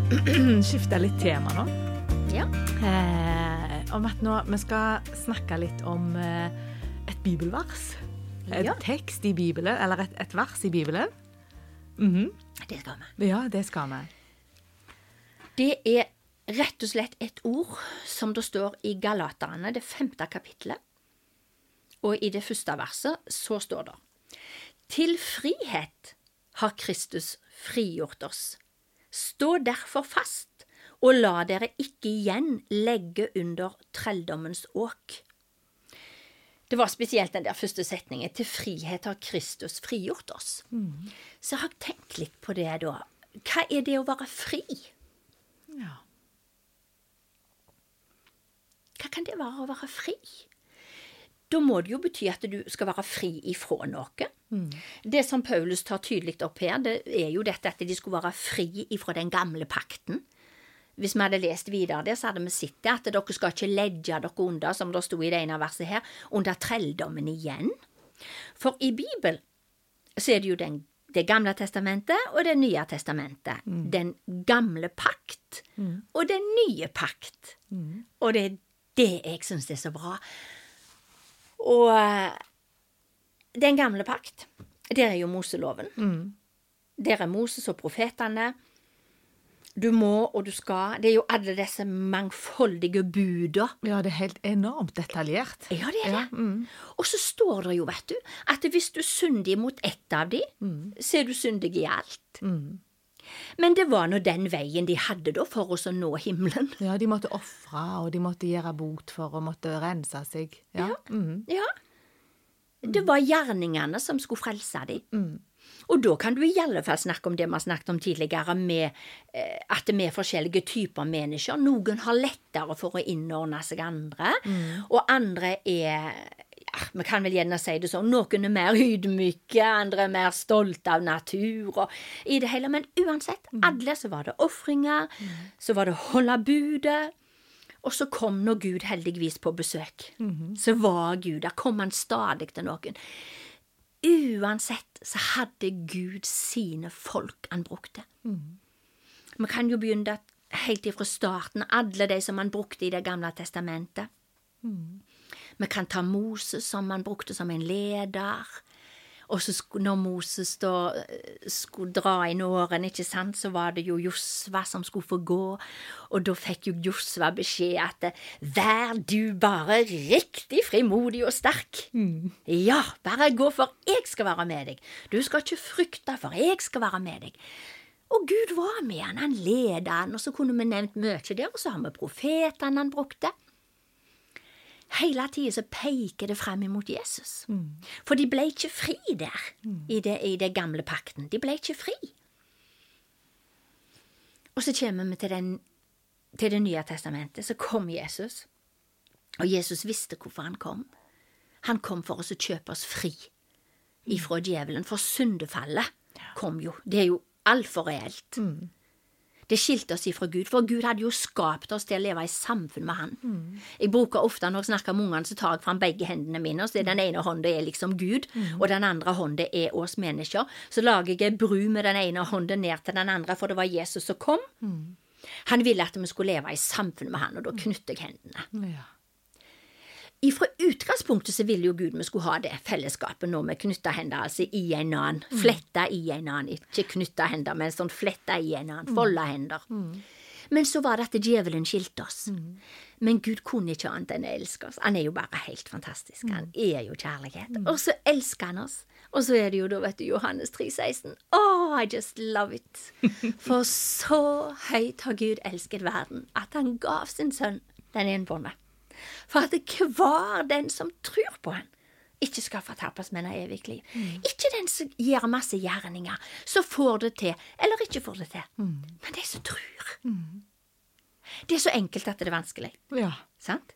skifte litt tema nå. Ja. Eh, om at nå vi skal snakke litt om eh, et bibelvers. En Ja. tekst i Bibelen, eller et, et vers i Bibelen. Mhm. Det skal vi. Ja, det skal vi. Det er rett og slett et ord som det står i Galaterne, det femte kapitlet. Og i det første verset så står det Til frihet har Kristus frigjort oss. Stå derfor fast, og la dere ikke igjen legge under trelldommens åk. Det var spesielt den der første setningen. Til frihet har Kristus frigjort oss. Så jeg har tenkt litt på det da. Hva er det å være fri? Ja. Hva kan det være å være fri? Da må det jo bety at du skal være fri ifra noe. Det som Paulus tar tydelig opp her, det er jo dette at de skulle være fri ifra den gamle pakten. Hvis vi hadde lest videre der, så hadde vi sett det, at dere skal ikke ledge dere under, som det sto i det ene verset her, under trelldommen igjen. For i Bibelen så er det jo den, Det gamle testamentet og Det nye testamentet. Den gamle pakt og den nye pakt. Og det er det jeg syns er så bra. Og eh, den gamle pakt, der er jo Moseloven. Der er Moses og profetene. Du må og du skal. Det er jo alle disse mangfoldige buda. ja, det er helt enormt detaljert. Ja, det er det. Ja, mm. Og så står det jo, vet du, at hvis du synder mot ett av de, så er du syndig i alt. Men det var nå den veien de hadde da for oss å nå himmelen. Ja, de måtte ofre, og de måtte gjøre bot for å måtte rense seg. Ja. mhm. Ja. Det var gjerningene som skulle frelse dem. Og da kan du i alle fall snakke om det vi har snakket om tidligere, med eh, at vi er forskjellige typer mennesker. Noen har lettere for å innordne seg andre, og andre er ja, Vi kan vel gjerne si det sånn, noen er mer ydmyke, andre er mer stolte av natur og i det hele. Men uansett, alle så var det ofringer, så var det holde budet. Og så kom nå Gud heldigvis på besøk. Så var Gud Der kom han stadig til noen. Uansett så hadde Gud sine folk han brukte. Vi kan jo begynne helt ifra starten, alle de som han brukte i Det gamle testamentet. Vi kan ta Moses som han brukte som en leder. Og så når Moses da eh, skulle dra inn årene, ikke sant, så var det jo Josva som skulle få gå, og da fikk jo Josva beskjed at eh, vær du bare riktig frimodig og sterk. Ja, bare gå, for jeg skal være med deg. Du skal ikke frykte, for jeg skal være med deg. Og Gud var med han, han ledet han, og så kunne vi nevnt mye der, og så har vi profetene han brukte. Hele tida så peker det frem imot Jesus. For de ble ikke fri der i, det, i det gamle pakten. De ble ikke fri. Og så kommer vi til, den, til Det nye testamentet. Så kom Jesus. Og Jesus visste hvorfor han kom. Han kom for oss å kjøpe oss fri ifra djevelen. For syndefallet kom jo. Det er jo altfor reelt. Det skilte oss ifra Gud, for Gud hadde jo skapt oss til å leve i samfunn med Han. Jeg bruker ofte når jeg snakker med ungene, så tar jeg fram begge hendene mine, og så den ene hånda er liksom Gud, og den andre hånda er oss mennesker. Så lager jeg bru med den ene hånda ned til den andre, for det var Jesus som kom. Han ville at vi skulle leve i samfunn med Han, og da knytter jeg hendene. Ja. Ifra utgangspunktet så ville jo Gud vi skulle ha det fellesskapet når vi knytta hender, altså i en annen, fletta i en annen, ikke knytta hender, men sånn fletta i en annen, folda hender. Men så var det at djevelen skilte oss. Men Gud kunne ikke annet enn å elske oss. Han er jo bare helt fantastisk. Han er jo kjærlighet. Og så elsker han oss. Og så er det jo da, vet du, Johannes 3,16. Oh, I just love it. For så høyt har Gud elsket verden, at han gav sin sønn, den enbånde for at hver den som tror på han, ikke skal fortapes, men har evig liv. Ikke den som gjør masse gjerninger, som får det til, eller ikke får det til, men de som tror. Det er så enkelt at det er vanskelig, ja. sant?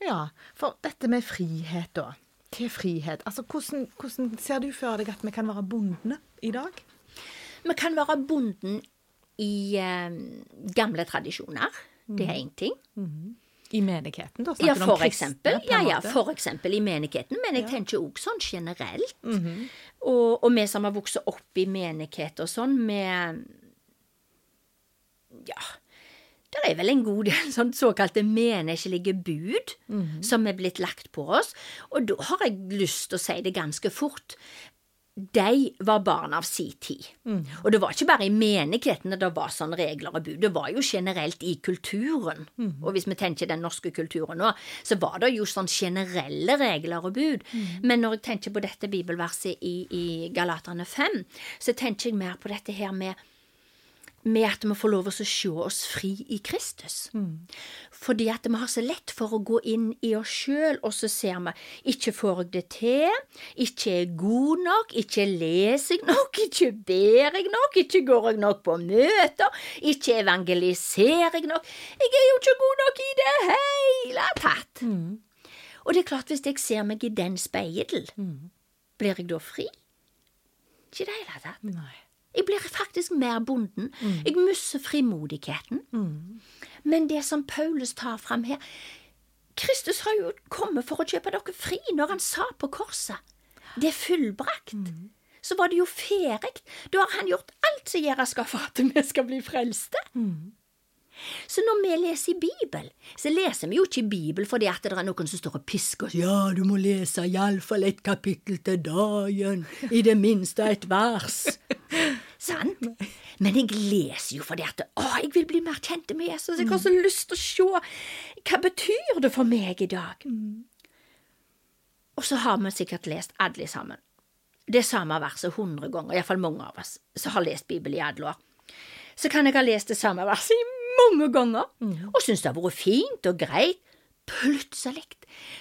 Ja, for dette med frihet, da. Er frihet? Altså, hvordan, hvordan ser du for deg at vi kan være bondene i dag? Vi kan være bonden i eh, gamle tradisjoner. Det er én ting. I menigheten, da? Ja, Snakker om for kristne, eksempel. Ja, ja, for eksempel i menigheten, men jeg Ja. tenker òg sånn generelt. Mhm. og, og vi som har vokst opp i menighet og sånn, med Ja. Det er vel en god del sånn såkalte menneskelige bud Mhm. som er blitt lagt på oss, og da har jeg lyst til å si det ganske fort. De var barn av si tid. Mm. Og det var ikke bare i menighetene det var sånne regler og bud, det var jo generelt i kulturen. Mm. Og hvis vi tenker den norske kulturen nå, så var det jo sånn generelle regler og bud. Mm. Men når jeg tenker på dette bibelverset i, i Galaterne 5, så tenker jeg mer på dette her med med at vi får lov å se oss fri i Kristus. Fordi at vi har så lett for å gå inn i oss sjøl, og så ser vi ikke får jeg det til, ikke er god nok, ikke leser jeg nok, ikke ber jeg nok, ikke går jeg nok på møter, ikke evangeliserer jeg nok, jeg er jo ikke god nok i det hele tatt. Og det er klart, hvis jeg ser meg i den speil, blir jeg da fri? Ikke i det hele tatt. Nei. Jeg blir faktisk mer bonden. Jeg mister frimodigheten. Men det som Paulus tar fram her Kristus har jo kommet for å kjøpe dere fri når han sa på korset. Det er fullbrakt. Så var det jo ferdig. Da har han gjort alt som gjøres skal for at vi skal bli frelste. Så når vi leser i Bibelen, så leser vi jo ikke i Bibelen fordi at det er noen som står og pisker oss. Ja, du må lese iallfall et kapittel til dagen, i det minste et vers. Sant? Men jeg leser jo fordi at å, jeg vil bli mer kjent med Jesus. Jeg har så lyst til å se hva betyr det for meg i dag. Og så har vi sikkert lest alle sammen. Det samme verset hundre ganger, iallfall mange av oss som har lest Bibelen i alle år. Så kan jeg ha lest det samme verset i mange ganger, og synes det har vært fint og greit. Plutselig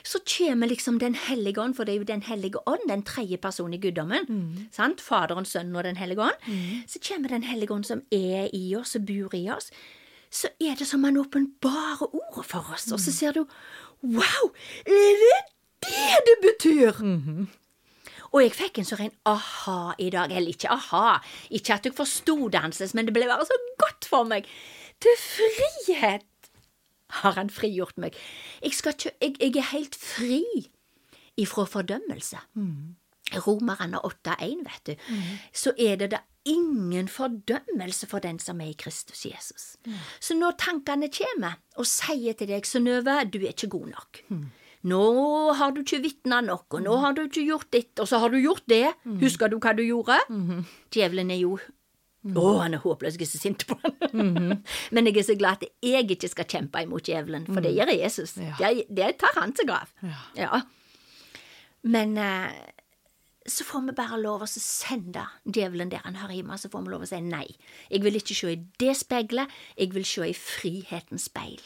så kommer liksom Den hellige ånd, for det er jo Den hellige ånd, den tredje personen i guddommen, sant? Faderen, Sønnen og Den hellige ånd. Så kommer Den hellige ånd som er i oss og bor i oss. Så er det som han åpenbarer ordet for oss, og så ser du Wow! Er det det det betyr? Og jeg fikk en så ren aha i dag. Eller ikke aha, ikke at jeg forsto det men det ble bare så godt for meg. Til frihet har han frigjort meg. Jeg, ikke, jeg, jeg er helt fri ifra fordømmelse. Romerne 8,1, vet du, så er det da ingen fordømmelse for den som er i Kristus Jesus. Så når tankene kommer og sier til deg, Synnøve, du er ikke god nok. Nå har du ikke vitna nok, og nå har du ikke gjort ditt, og så har du gjort det. Husker du hva du gjorde? Djevelen er jo Å, han er håpløs, jeg er så sint på han. Men jeg er så glad at jeg ikke skal kjempe imot djevelen, for det gjør Jesus. Ja. Det, det tar han seg av. Ja. Ja. Men eh, så får vi bare lov å sende djevelen der han har hjemme, så får vi lov å si nei. Jeg vil ikke se i det speilet, jeg vil se i frihetens speil.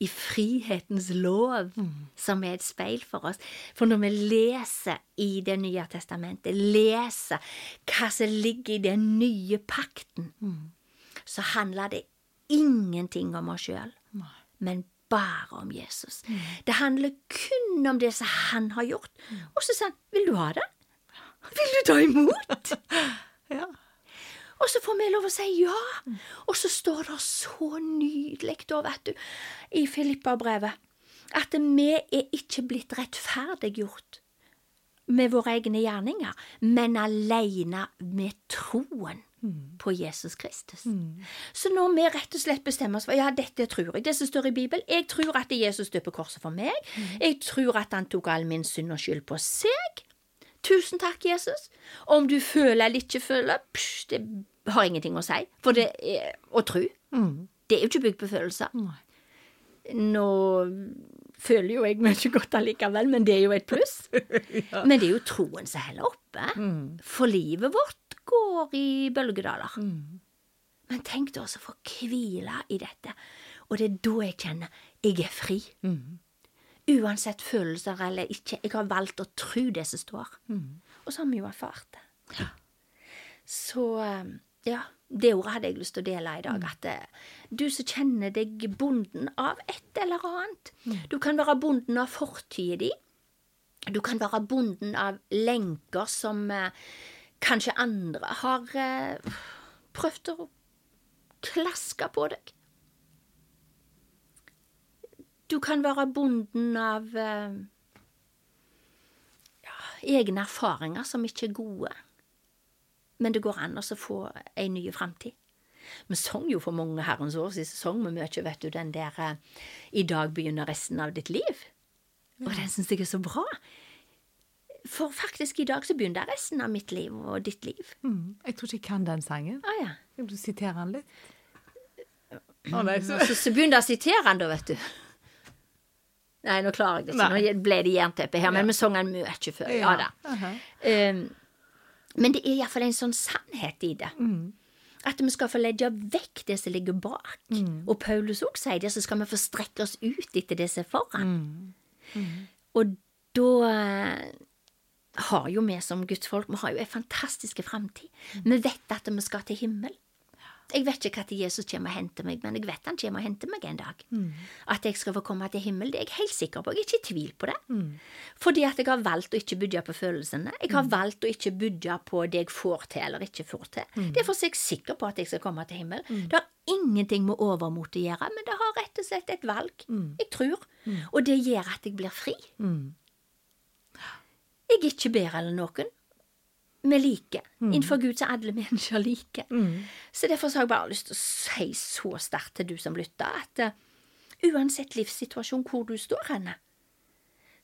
I frihetens lov, som er et speil for oss. For når vi leser i Det nye testamentet, leser hva som ligger i den nye pakten, så handler det ingenting om oss sjøl, men bare om Jesus. Det handler kun om det som han har gjort. Og så sa han, vil du ha det? Vil du ta imot? Ja. Og så får vi lov å si ja. Og så står det så nydelig, da, vet du, i Filippa-brevet, at vi er ikke blitt rettferdiggjort med våre egne gjerninger, men alene med troen på Jesus Kristus. Så når vi rett og slett bestemmer oss for ja, dette tror jeg, det som står i Bibelen Jeg tror at Jesus døde på korset for meg. Jeg tror at han tok all min synd og skyld på seg. Tusen takk, Jesus. Om du føler eller ikke føler, psh, det har ingenting å si. For det er å tro. Det er jo ikke bygd på følelser. Nei. Nå føler jo jeg ikke godt allikevel, men det er jo et pluss. Men det er jo troen som holder oppe. For livet vårt går i bølgedaler. Men tenk da å få hvile i dette. Og det er da jeg kjenner jeg er fri. Uansett følelser eller ikke. Jeg har valgt å tro det som står. Og så har vi jo erfart det. Så eh, ja, det ordet hadde jeg lyst til å dele i dag. At eh, du som kjenner deg bonden av et eller annet. Du kan være bonden av fortida di. Du kan være bonden av lenker som eh, kanskje andre har eh, prøvd å klaske på deg. Du kan være bonden av eh, ja, egne erfaringer som ikke er gode, men det går an å få ei ny framtid. Vi sang jo for mange herrens år siden sang vi mye, vet du, den der eh, 'I dag begynner resten av ditt liv'. Og den syns jeg er så bra. For faktisk, i dag så begynner resten av mitt liv og ditt liv. Mm. Jeg tror ikke jeg kan den sangen. Ah, ja. Vil du sitere den litt? Å nei, så. Så, så begynner jeg å sitere den, da, vet du. Nei, nå klarer jeg det ikke. Nei. Nå ble det jernteppe her, men vi sang den mye før. Ja da. Aha. Um, men det er iallfall en sånn sannhet i det. At vi skal få legge vekk det som ligger bak. Og Paulus òg sier det, så skal vi få strekke oss ut etter det som er foran. Og da eh, har jo vi som gudsfolk vi har jo en fantastisk framtid. Vi vet at vi skal til himmel. Jeg vet ikke når Jesus kommer og henter meg, men jeg vet han kommer og henter meg en dag. At jeg skal få komme til himmel, det er jeg helt sikker på. Jeg er ikke i tvil på det. Fordi at jeg har valgt å ikke bygge på følelsene. Jeg har valgt å ikke bygge på det jeg får til eller ikke får til. Derfor er jeg sikker på at jeg skal komme til himmel. Det har ingenting med overmot å gjøre, men det har rett og slett et valg. Jeg tror. Og det gjør at jeg blir fri. Jeg er ikke bedre enn noen. Vi like. Innenfor Gud så er alle mennesker like. Så derfor så har jeg bare lyst til å si så sterkt til du som lytter, at uh, uansett livssituasjon hvor du står henne,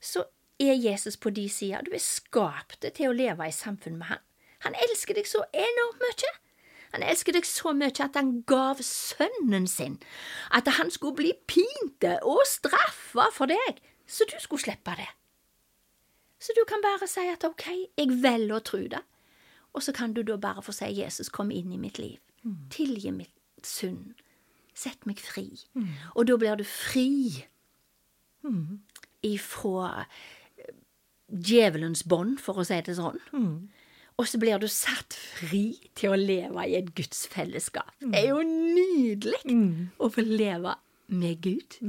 så er Jesus på de sida. Du er skapt til å leve i samfunn med han. Han elsker deg så enormt mye. Han elsker deg så mye at han gav sønnen sin, at han skulle bli pinte og straffa for deg, så du skulle slippe det. Så du kan bare si at ok, jeg velger å tro det. Og så kan du da bare få si Jesus, kom inn i mitt liv. Tilgi mitt synd. Sett meg fri. Og da blir du fri ifra eh, djevelens bånd, for å si det sånn. Og så blir du satt fri til å leve i et gudsfellesskap. Det er jo nydelig å få leve med Gud.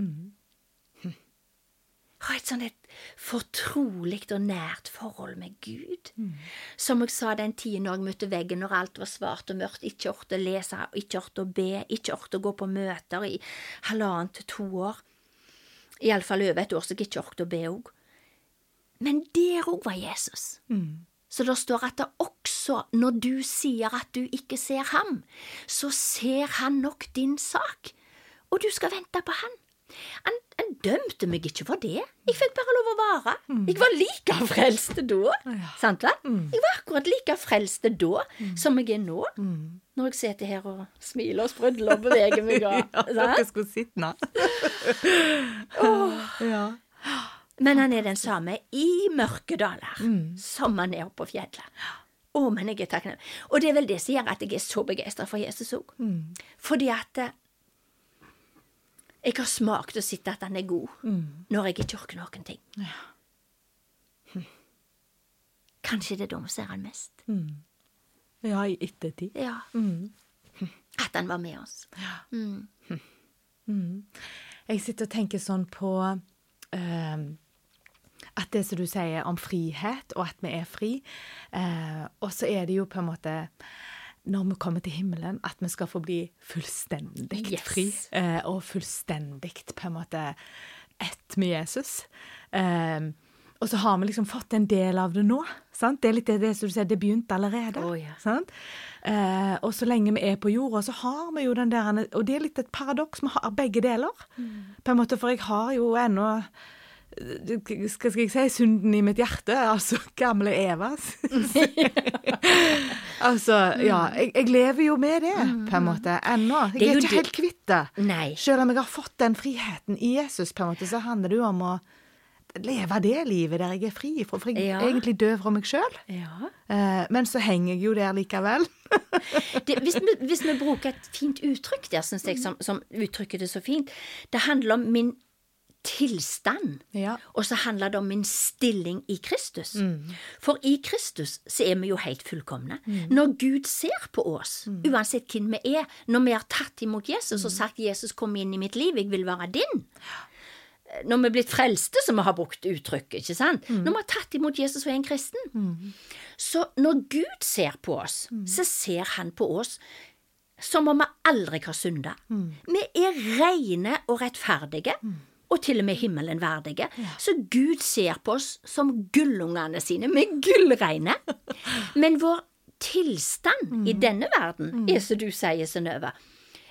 Ha et sånn et fortrolig og nært forhold med Gud. Som jeg sa den tiden når jeg møtte veggen, når alt var svart og mørkt, ikke orket å lese, ikke orket å be, ikke orket å gå på møter i halvannet til to år. Iallfall over et år, så jeg ikke orket å be òg. Men der òg var Jesus. Så det står at det også, når du sier at du ikke ser ham, så ser han nok din sak, og du skal vente på han. Han, han dømte meg ikke for det. Jeg fikk bare lov å være. Jeg var like frelst da. Sant vel? Jeg var akkurat like frelst da som jeg er nå. Når jeg sitter her og smiler og sprudler og beveger meg. Og, Ja, dere skulle sitte oh. Ja. Men han er den samme i mørke daler som han er oppe på fjellet. Å, men jeg er takknemlig. Og det er vel det som gjør at jeg er så begeistra for Jesus òg. Fordi at eh, jeg har smakt og sett at han er god når jeg ikke orker noen ting. Hm. Kanskje det er da vi ser han mest. ja, i ettertid. Ja. At han var med oss. Jeg sitter og tenker sånn på uh, at det som du sier om frihet, og at vi er fri, eh, og så er det jo på en måte når vi kommer til himmelen, at vi skal få bli fullstendig Yes. fri, eh, og fullstendig på en måte ett med Jesus. Eh, og så har vi liksom fått en del av det nå. Sant? Det er litt det, det som du sier, det begynte allerede. Oh, yeah. sant? Eh, og så lenge vi er på jorda, så har vi jo den der Og det er litt et paradoks, vi har begge deler. På en måte, For jeg har jo ennå eh, skal, jeg si synden i mitt hjerte? Altså gamle Eva. altså, ja. Jeg, jeg lever jo med det, på en måte, ennå. Jeg er ikke helt kvitt det. Selv om jeg har fått den friheten i Jesus, på en måte, så handler det jo om å leve det livet der jeg er fri. For, for jeg Ja. er egentlig død fra meg sjøl. Ja. Eh, men så henger jeg jo der likevel. det, hvis, vi, hvis vi bruker et fint uttrykk der, syns jeg, som, som uttrykker det så fint Det handler om min tilstand, Ja. og så handler det om min stilling i Kristus. For i Kristus så er vi jo helt fullkomne. Når Gud ser på oss, uansett hvem vi er, når vi har tatt imot Jesus og sagt 'Jesus, kom inn i mitt liv, jeg vil være din', når vi er blitt frelste, som vi har brukt uttrykket, ikke sant? Når vi har tatt imot Jesus og er en kristen. Så når Gud ser på oss, så ser han på oss som om vi aldri har synda. Vi er rene og rettferdige og til og med himmelen verdige. Så Gud ser på oss som gullungene sine, med gullreine. Men vår tilstand i denne verden er, som du sier, Synnøve,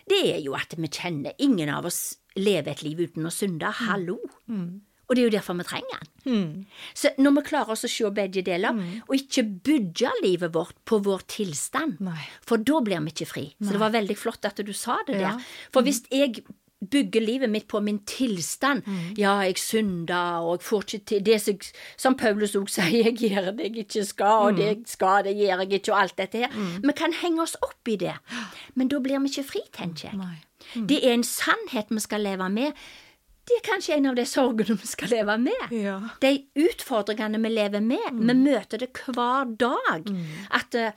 det er jo at vi kjenner ingen av oss lever et liv uten å synde. Hallo! Og det er jo derfor vi trenger den. Så når vi klarer oss å se begge deler, og ikke bygge livet vårt på vår tilstand, Nei. for da blir vi ikke fri. Så det var veldig flott at du sa det Ja. der. For hvis jeg bygger livet mitt på min tilstand, ja, jeg synder, og jeg får ikke til det som, som Paulus også sier, jeg gjør det jeg ikke skal, og det jeg skal, det gjør jeg ikke, og alt dette her. Vi kan henge oss opp i det, men da blir vi ikke fri, tenker jeg. Mm. Det er en sannhet vi skal leve med. Det er kanskje en av de sorgene vi skal leve med. Ja. De utfordringene vi lever med. Vi møter det hver dag. At eh,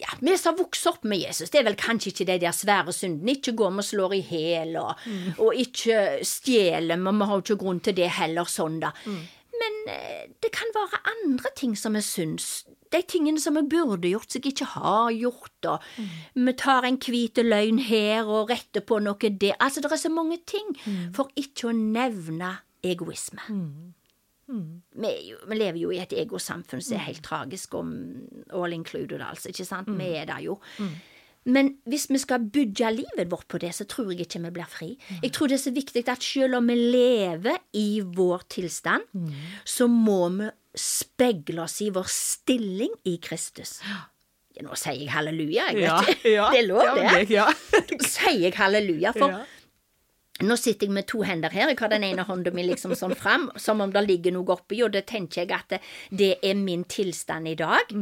ja, Vi som har vokst opp med Jesus, det er vel kanskje ikke de der svære syndene. Ikke går vi og slår i hæl, og, og ikke stjeler, men vi har jo ikke grunn til det heller, sånn da. Men eh, det kan være andre ting som vi syns. De tingene som vi burde gjort, som jeg ikke har gjort, og vi tar en hvit løgn her og retter på noe der. Altså, det er så mange ting, for ikke å nevne egoisme. Vi, er jo, vi lever jo i et egosamfunn som er helt tragisk, om all included, altså, ikke sant? Vi er der jo. Men hvis vi skal bygge livet vårt på det, så tror jeg ikke vi blir fri. Jeg tror det er så viktig at selv om vi lever i vår tilstand, så må vi speile oss i vår stilling i Kristus. Ja, nå sier jeg halleluja, jeg vet ikke. ja. Det er lov, Ja, det. det- ja. Nå sier jeg halleluja, for Ja. Nå sitter jeg med to hender her. Jeg har den ene hånda mi liksom sånn fram, som om det ligger noe oppi, og det tenker jeg at det, er min tilstand i dag.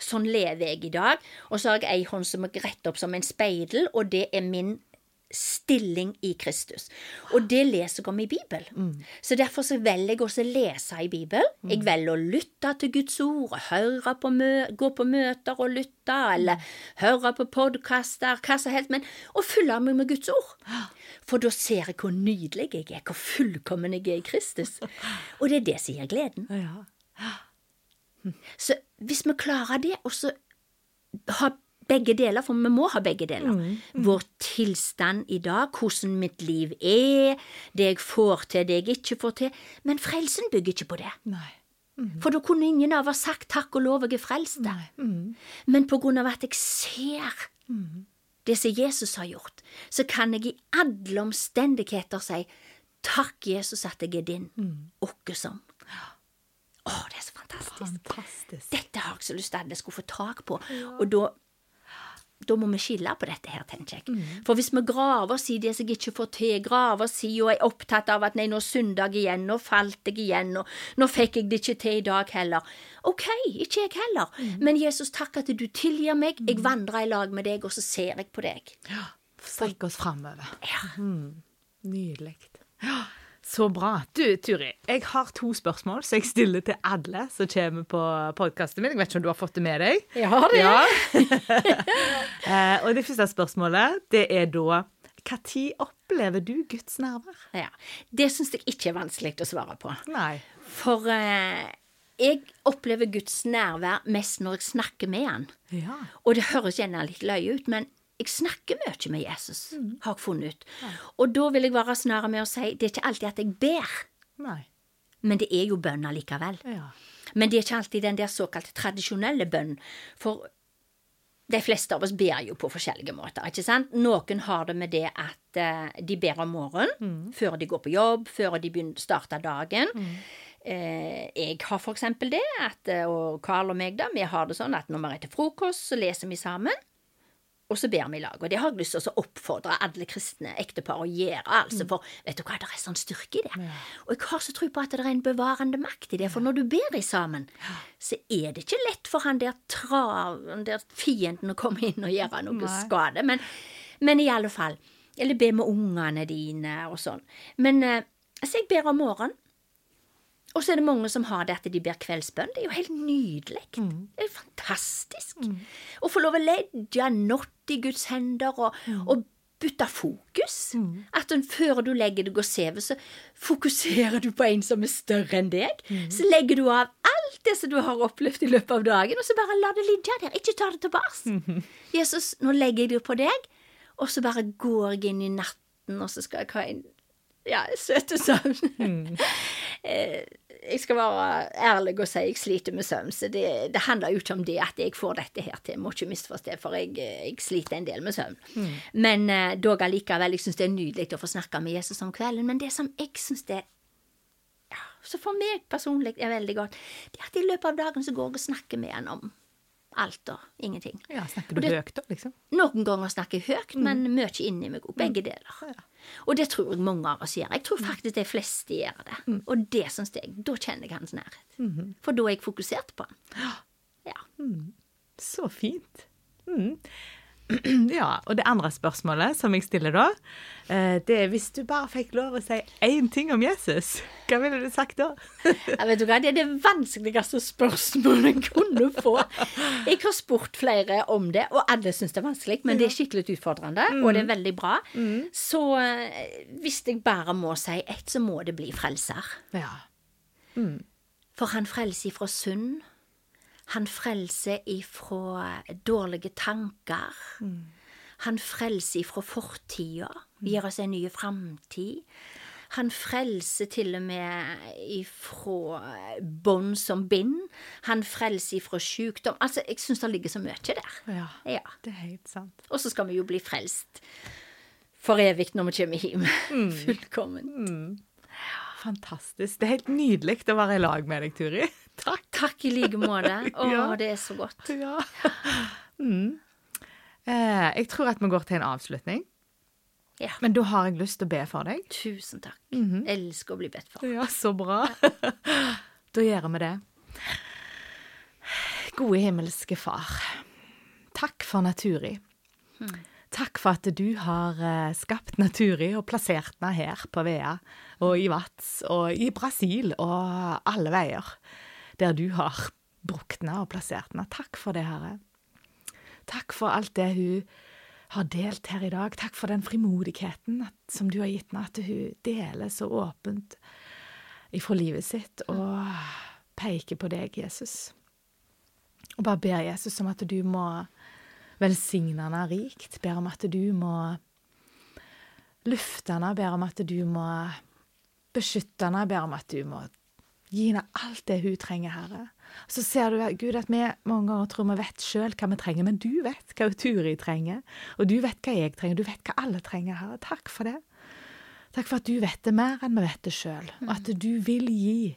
Sånn lever jeg i dag. Og så har jeg ei hånd som er rett opp som en speidel, og det er min stilling i Kristus. Og det leser jeg om i Bibelen. Så derfor så velger jeg også å lese i Bibelen. Jeg velger å lytte til Guds ord, høre på gå på møter og lytte, eller høre på podkaster, hva som helst, men å fylle meg med Guds ord. For da ser jeg hvor nydelig jeg er, hvor fullkommen jeg er i Kristus. Og det er det som gir gleden. Ja. Så hvis vi klarer det, og så ha begge deler, for vi må ha begge deler. Vår tilstand i dag, hvordan mitt liv er, det jeg får til, det jeg ikke får til. Men frelsen bygger ikke på det. Nei. For da kunne ingen av oss sagt takk og lov, jeg er frelst. Men på grunn av at jeg ser det som Jesus har gjort, så kan jeg i alle omstendigheter si takk, Jesus, at jeg er din, åkke som. Å, det er så fantastisk. Fantastisk. Dette har jeg så lyst til at alle skulle få tak på. Og da, da må vi skille på dette her, tenker jeg. For hvis vi graver oss i det som jeg ikke får til, graver oss i og er opptatt av at nei, nå er søndag igjen, nå falt jeg igjen, og nå fikk jeg det ikke til i dag heller. Ok, ikke jeg heller. Men Jesus, takk at du tilgir meg. Jeg vandrer i lag med deg, og så ser jeg på deg. Ja. Strekk oss framover. Ja. Nydelig. Ja, så bra. Du, Turi, jeg har to spørsmål som jeg stiller til alle som kommer på podkasten min. Jeg vet ikke om du har fått det med deg? Jeg har det. Ja. eh, og det første spørsmålet, det er da Når opplever du Guds nærvær? Ja. Det syns jeg ikke er vanskelig å svare på. Nei. For eh, jeg opplever Guds nærvær mest når jeg snakker med Han. Ja. Og det høres gjerne litt løye ut, men jeg snakker mye med Jesus, har jeg funnet ut. Og da vil jeg være snarere med å si det er ikke alltid at jeg ber, Nei. men det er jo bønn allikevel. Ja. Men det er ikke alltid den der såkalt tradisjonelle bønnen, for de fleste av oss ber jo på forskjellige måter, ikke sant? Noen har det med det at uh, de ber om morgenen, før de går på jobb, før de starter dagen. Eh, jeg har for eksempel det, at, eh, og Karl og meg da, vi har det sånn at når vi er til frokost, så leser vi sammen. Og så ber vi i lag. Og det har jeg lyst til å oppfordre alle kristne ektepar å gjøre. altså, For vet du hva, det er sånn styrke i det. Og jeg har så tro på at det er en bevarende makt i det. For når du ber i sammen, så er det ikke lett for han der den der fienden å komme inn og gjøre noe Nei. skade. Men, men i alle fall. Eller be med ungene dine og sånn. Men så altså, jeg ber om morgenen. Og så er det mange som har det at de ber kveldsbønn. Det er jo helt nydelig. Det er fantastisk. Å få lov å legge natt i Guds hender og, og bytte fokus. At en, før du legger deg og sover, så fokuserer du på en som er større enn deg. Så legger du av alt det som du har opplevd i løpet av dagen, og så bare la det ligge der. Ikke ta det tilbake. Jesus, nå legger jeg det på deg, og så bare går jeg inn i natten, og så skal jeg ha en Ja, søte søvn. Mm. jeg skal være ærlig og si jeg sliter med søvn, så det, det, handler jo ikke om det at jeg får dette her til. Må ikke misforstå, for jeg, jeg, sliter en del med søvn. Mm. Men uh, dog allikevel, jeg syns det er nydelig å få snakke med Jesus om kvelden. Men det som jeg syns det ja, så for meg personlig er veldig godt, det er at i løpet av dagen så går jeg og snakker med han om alt og ingenting. Ja, Snakker du det, høyt, da? liksom? Noen ganger snakker jeg høyt, mm. men mye inni meg òg. Begge mm. deler. Ja. Og det tror jeg mange av oss gjør. Jeg tror faktisk de fleste gjør det. Mm. Og det syns jeg, da kjenner jeg hans nærhet. Mm For da er jeg fokusert på han. Ja. Mm. Så fint. Mm. Ja, og det andre spørsmålet som jeg stiller da, eh, det er hvis du bare fikk lov å si én ting om Jesus, hva ville du sagt da? Jeg vet du hva, Det er det vanskeligste spørsmålet jeg kunne få. Jeg har spurt flere om det, og alle syns det er vanskelig, men det er skikkelig utfordrende, mm. og det er veldig bra. Mm. Så eh, hvis jeg bare må si ett, så må det bli frelser. Ja. Mm. For han frelser ifra synd han frelser ifra dårlige tanker. Mm. Han frelser ifra fortida, gir oss en ny framtid. Han frelser til og med ifra bånd som bind. Han frelser ifra sykdom. Altså, jeg syns det ligger så mye der. Ja, ja, det er helt sant. Og så skal vi jo bli frelst for evig når vi kommer hjem. Mm. Fullkomment. Mm. Fantastisk. Det er helt nydelig å være i lag med deg, Turi. Takk. Takk i like måte. Å, ja. det er så godt. Ja. Mm. Eh, jeg tror at vi går til en avslutning. Ja. Men da har jeg lyst til å be for deg. Tusen takk. Mm -hmm. Elsker å bli bedt for. Ja, så bra. da gjør vi det. Gode himmelske Far. Takk for Naturi. Mm. Takk for at du har eh, skapt Naturi og plassert den her på Vea og i Vats og i Brasil og alle veier der du har brukt henne og plassert henne. Takk for det, Herre. Takk for alt det hun har delt her i dag. Takk for den frimodigheten som du har gitt henne, at hun deler så åpent ifra livet sitt og peker på deg, Jesus. Og bare ber Jesus om at du må velsigne henne rikt. Ber om at du må lufte henne. Ber om at du må beskytte henne. Ber om at du må gi henne alt det hun trenger, Herre. Så ser du, Gud, at vi mange ganger tror vi vet sjøl hva vi trenger, men du vet hva Turi trenger, og du vet hva jeg trenger, du vet hva alle trenger, Herre. Takk for det. Takk for at du vet det mer enn vi vet det sjøl, og at du vil gi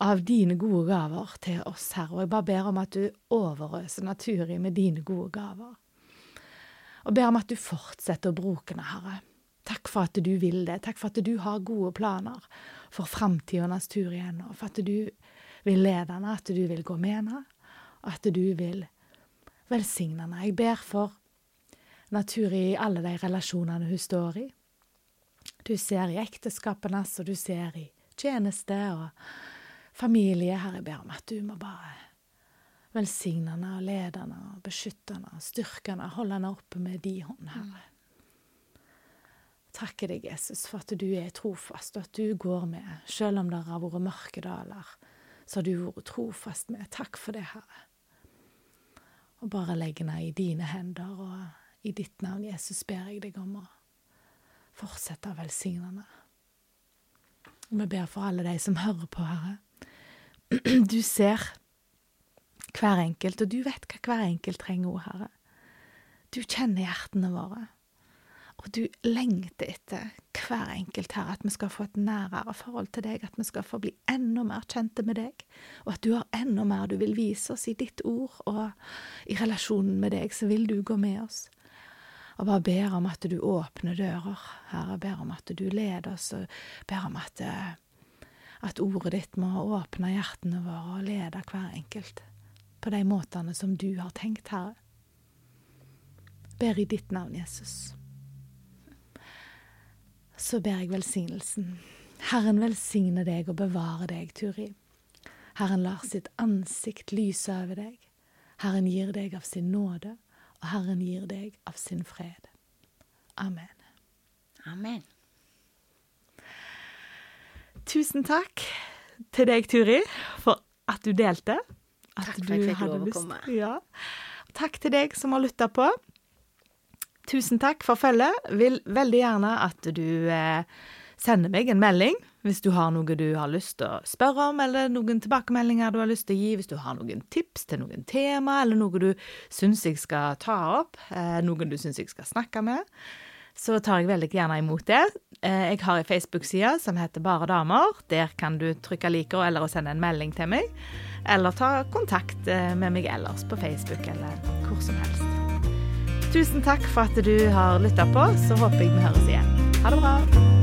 av dine gode gaver til oss, Herre. Og jeg bare ber om at du overøser Naturi med dine gode gaver. Og ber om at du fortsetter å bruke henne, Herre. Takk for at du vil det. Takk for at du har gode planer for framtidas tur igjen, og For at du vil lede henne, at du vil gå med henne, og at du vil velsigne henne. Jeg ber for natur i alle de relasjonene hun står i. Du ser i ekteskapet hennes, og du ser i tjeneste og familie, Herre, jeg ber om at du må bare velsigne henne og lede henne og beskytte henne og styrke henne, holde henne oppe med de hånd, Herre. Takker deg, Jesus, for at du er trofast, og at du går med, selv om det har vært mørke daler, så har du vært trofast med. Takk for det, Herre. Og bare legg henne i dine hender, og i ditt navn, Jesus, ber jeg deg om å fortsette å velsigne henne. Vi ber for alle de som hører på, Herre. Du ser hver enkelt, og du vet hva hver enkelt trenger Herre. Du kjenner hjertene våre, og du lengter etter hver enkelt, Herre, at vi skal få et nærere forhold til deg, at vi skal få bli enda mer kjente med deg, og at du har enda mer du vil vise oss i ditt ord, og i relasjonen med deg, så vil du gå med oss. Og bare ber om at du åpner dører, Herre, ber om at du leder oss, og ber om at uh, at ordet ditt må åpne hjertene våre og lede hver enkelt på de måtene som du har tenkt, Herre. Ber i ditt navn, Jesus. Så ber jeg velsignelsen. Herren velsigne deg og bevare deg, Turi. Herren lar sitt ansikt lyse over deg. Herren gir deg av sin nåde, og Herren gir deg av sin fred. Amen. Amen. Tusen takk til deg, Turi, for at du delte. At takk for at jeg fikk lov å komme. Ja. Takk til deg som har lytta på. Tusen takk for følget. Vil veldig gjerne at du eh, sende meg en melding hvis du har noe du har lyst til å spørre om, eller noen tilbakemeldinger du har lyst til å gi, hvis du har noen tips til noen tema, eller noe du syns jeg skal ta opp, eh, noen du syns jeg skal snakke med, så tar jeg veldig gjerne imot det. Eh, jeg har ei Facebook-side som heter Bare damer. Der kan du trykke 'liker' eller sende en melding til meg, eller ta kontakt med meg ellers på Facebook eller hvor som helst. Tusen takk for at du har lytta på, så håper jeg vi høres igjen. Ha det bra.